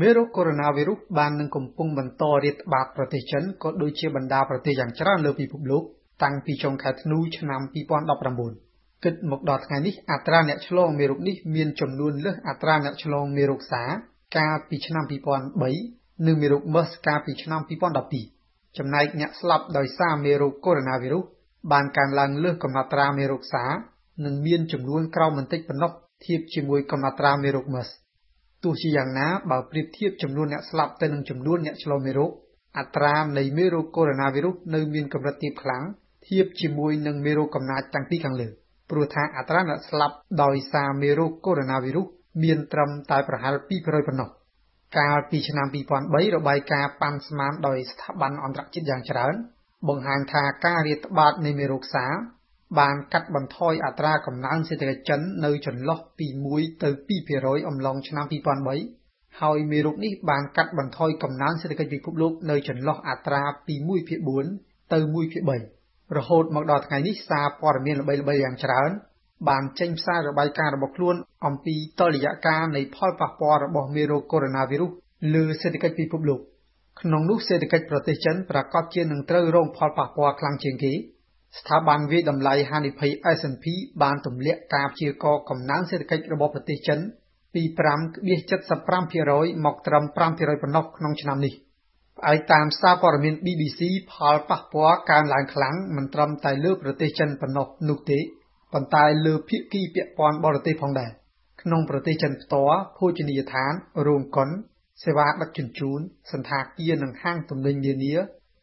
មេរោគកូវីដ -19 បាននឹងកំពុងបន្តរាតត្បាតប្រទេសចិនក៏ដូចជាបណ្ដាប្រទេសយ៉ាងច្រើនលើពិភពលោកតាំងពីចុងខែធ្នូឆ្នាំ2019គិតមកដល់ថ្ងៃនេះអត្រាអ្នកឆ្លងមេរោគនេះមានចំនួនលើសអត្រាអ្នកឆ្លងមេរោគសាកាលពីឆ្នាំ2003និងមេរោគ MERS កាលពីឆ្នាំ2012ចំណែកអ្នកស្លាប់ដោយសារមេរោគកូវីដ -19 បានកើនឡើងលើសកំណត់ត្រាមេរោគសានិងមានចំនួនក្រោមបន្តិចប៉ុណ្ណោះធៀបជាមួយកំណត់ត្រាមេរោគ MERS ទោះជាយ៉ាងណាបើប្រៀបធៀបចំនួនអ្នកស្លាប់ទៅនឹងចំនួនអ្នកឆ្លងមេរោគអត្រានៃមេរោគកូវីដ -19 នៅមានកម្រិតទាបខ្លាំងធៀបជាមួយនឹងមេរោគកំណាចតាំងពីខាងលើព្រោះថាអត្រាអ្នកស្លាប់ដោយសារមេរោគកូវីដ -19 មានត្រឹមតែប្រហែល2%ប៉ុណ្ណោះកាលពីឆ្នាំ2003របាយការណ៍ប៉ាន់ស្មានដោយស្ថាប័នអន្តរជាតិយ៉ាងច្រើន បង្ហាញថាការរាតត្បាតនៃមេរោគសា បានកាត់បន្ថយអត្រាកំណើនសេដ្ឋកិច្ចចិននៅចន្លោះពី1ទៅ2%អំឡុងឆ្នាំ2003ហើយមេរោគនេះបានកាត់បន្ថយកំណើនសេដ្ឋកិច្ចពិភពលោកនៅចន្លោះអត្រាពី1.4ទៅ1.3រហូតមកដល់ថ្ងៃនេះសារព័ត៌មានល្បីៗយ៉ាងច្រើន បានចេញផ្សាយរបាយការណ៍របស់ខ្លួនអំពីតុល្យការនៃផលប៉ះពាល់របស់មេរោគកូវីដ -19 លើសេដ្ឋកិច្ចពិភពលោកក្នុងនោះសេដ្ឋកិច្ចប្រទេសចិនប្រកាសជានឹងត្រូវរងផលប៉ះពាល់ខ្លាំងជាងគេ ស្ថាប័នវិយតម្លៃហានិភ័យ S&P បានទម្លាក់ការព្យាករណ៍កំណើនសេដ្ឋកិច្ចរបស់ប្រទេសចិនពី5.75%មកត្រឹម5%ប៉ុណ្ណោះក្នុងឆ្នាំនេះផ្អែកតាមសារព័ត៌មាន BBC ផលប៉ះពាល់កើនឡើងខ្លាំងមិនត្រឹមតែលើប្រទេសចិនប៉ុណ្ណោះនោះទេប៉ុន្តែលើភាគីពាក់ព័ន្ធបរទេសផងដែរក្នុងប្រទេសចិនផ្ទាល់ភោជនីយដ្ឋានរោងកុនសេវាដឹកជញ្ជូនសន្តាគារនិងហាងទំនិញនានា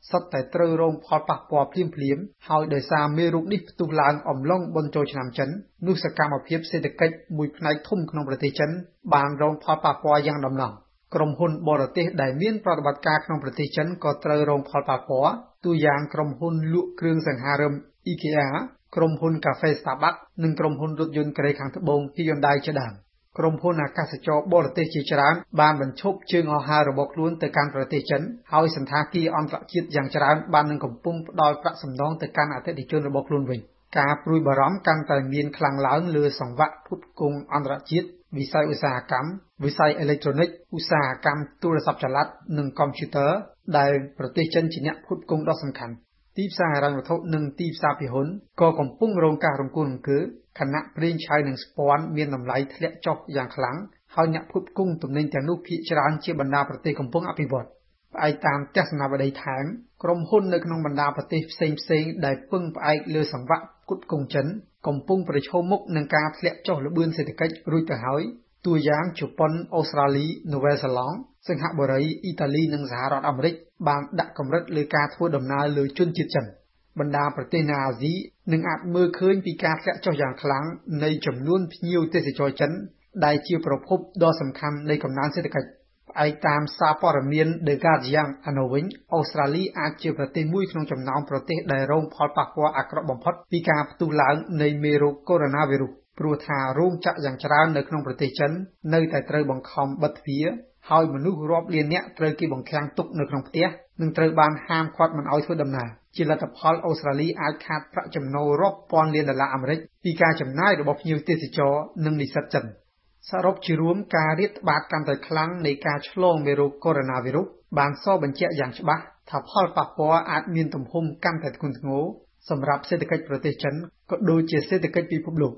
សុទ្ធតែត្រូវរងផលប៉ះពាល់ភ្លាមៗហើយដោយសារមេរោគនេះផ្ទុះឡើងអំឡុងបុណ្យចូលឆ្នាំចិននោះសកម្មភាពសេដ្ឋកិច្ចមួយផ្នែកធំក្នុងប្រទេសចិនបានរងផលប៉ះពាល់យ៉ាងដំណំក្រុមហ៊ុនបរទេសដែលមានប្រតិបត្តិការក្នុងប្រទេសចិនក៏ត្រូវរងផលប៉ះពាល់ទូយ៉ាងក្រុមហ៊ុនលក់គ្រឿងសង្ហារឹម IKEA ក្រុមហ៊ុនកាហ្វេ Starbucks និងក្រុមហ៊ុនរថយន្តកូរ៉េខាងត្បូង Hyundai ជាដើម ក្រុមហ៊ុនអាកាសចរបរទេសជាច្រើនបានបញ្ឈប់ជើងហោះហើររបស់ខ្លួនទៅកាន់ប្រទេសចិនហើយសន្តាគារអន្តរជាតិយ៉ាងច្រើនបាននឹងកំពុងផ្ដល់ប្រាក់សំណងទៅកាន់អតិថិជនរបស់ខ្លួនវិញការព្រួយបារម្ភកាន់តែមានខ្លាំងឡើងលើសង្វាក់ផ្គត់ផ្គង់អន្តរជាតិវិស័យឧស្សាហកម្មវិស័យអេឡិចត្រូនិកឧស្សាហកម្មទូរស័ព្ទចល័តនិងកុំព្យូទ័រដែលប្រទេសចិនជាអ្នកផ្គត់ផ្គង់ដ៏សំខាន់ ទីផ្សារហិរញ្ញវត្ថុនិងទីផ្សារភាគហ៊ុនក៏កំពុងរងការរង្គោះរង្គើខណៈប្រេងឆៅនិងស្ពាន់មានតម្លៃធ្លាក់ចុះយ៉ាងខ្លាំងហើយអ្នកផ្គត់ផ្គង់ទំនិញទាំងនោះភាគច្រើនជាបណ្ដាប្រទេសកំពុងអភិវឌ្ឍផ្អែកតាមទស្សនាវដ្តីថែមក្រុមហ៊ុននៅក្នុងបណ្ដាប្រទេសផ្សេងផ្សេងដែលពឹងផ្អែកលើសង្វាក់ផ្គត់ផ្គង់ចិនកំពុងប្រឈមមុខនឹងការធ្លាក់ចុះល្បឿនសេដ្ឋកិច្ចរួចទៅហើយ តួយ៉ាងជប៉ុនអូស្ត្រាលីនូវែលសេឡង់សិង្ហបុរីអ៊ីតាលីនិងសហរដ្ឋអាមេរិកបានដាក់កម្រិតលើការធ្វើដំណើរលើជនជាតិចិនបណ្ដាប្រទេសនៅអាស៊ីនឹងអាចមើលឃើញពីការធ្លាក់ចុះយ៉ាងខ្លាំងនៃចំនួនភ្ញៀវទេសចរចិន ដែលជាប្រភពដ៏សំខាន់នៃកំណើនសេដ្ឋកិច្ចផ្អែកតាមសារព័ត៌មាន The Guardian អានោះវិញអូស្ត្រាលីអាចជាប្រទេសមួយក្នុងចំណោមប្រទេសដែលរងផលប៉ះពាល់អាក្រក់បំផុតពីការផ្ទុះឡើងនៃមេរោគកូវីដ -19 ព្រោះថារោងចក្រយ៉ាងច្រើននៅក្នុងប្រទេសចិននៅតែត្រូវបង្ខំបិទទ្វារហើយមនុស្សរាប់លាននាក់ត្រូវគេបង្ខាំងទុកនៅក្នុងផ្ទះនិងត្រូវបានហាមឃាត់មិនឲ្យធ្វើដំណើរជាលទ្ធផលអូស្ត្រាលីអាចខាតប្រាក់ចំណូលរាប់ពាន់លានដុល្លារអាមេរិកពីការចំណាយរបស់ភ្ញៀវទេសចរនិងនិស្សិតចិនសរុបជារួមការរាតត្បាតកាន់តែខ្លាំងនៃការឆ្លងមេរោគកូវីដ -19 បានសបញ្ជាក់យ៉ាងច្បាស់ថាផលប៉ះពាល់អាចមានទំហំកាន់តែធ្ងន់ធ្ងរសម្រាប់សេដ្ឋកិច្ចប្រទេសចិនក៏ដូចជាសេដ្ឋកិច្ចពិភពលោក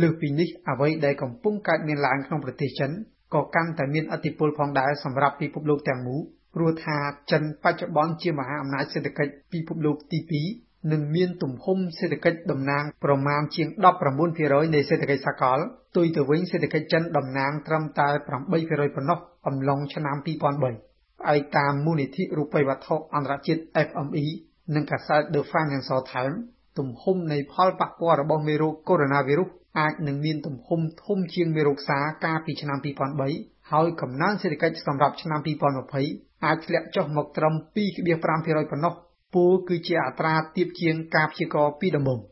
លើសពីនេះអ្វីដែលកំពុងកើតមានឡើងក្នុងប្រទេសចិនក៏កាន់តែមានឥទ្ធិពលផងដែរសម្រាប់ពិភពលោកទាំងមូលព្រោះថាចិនបច្ចុប្បន្នជាមហាអំណាចសេដ្ឋកិច្ចពិភពលោកទី2និងមានទំហំសេដ្ឋកិច្ចតំណាងប្រមាណជាង19%នៃសេដ្ឋកិច្ចសកលផ្ទុយទៅវិញសេដ្ឋកិច្ចចិនតំណាងត្រឹមតែ8%ប៉ុណ្ណោះអំឡុងឆ្នាំ2003ផ្អែកតាមមូលនិធិរូបិយវត្ថុអន្តរជាតិ FME និងកាសែត The Financial Times ទំហំនៃផលប៉ះពាល់របស់មេរោគកូវីដ -19 អាចនឹងមានទំហំធំជាងមេរោគសាកាលពីឆ្នាំ2003ហើយកំណើនសេដ្ឋកិច្ចសម្រាប់ឆ្នាំ2020អាចធ្លាក់ចុះមកត្រឹម2.5%ប៉ុណ្ណោះពោលគឺជាអត្រាទាបជាងការព្យាករណ៍ពីដំបូង។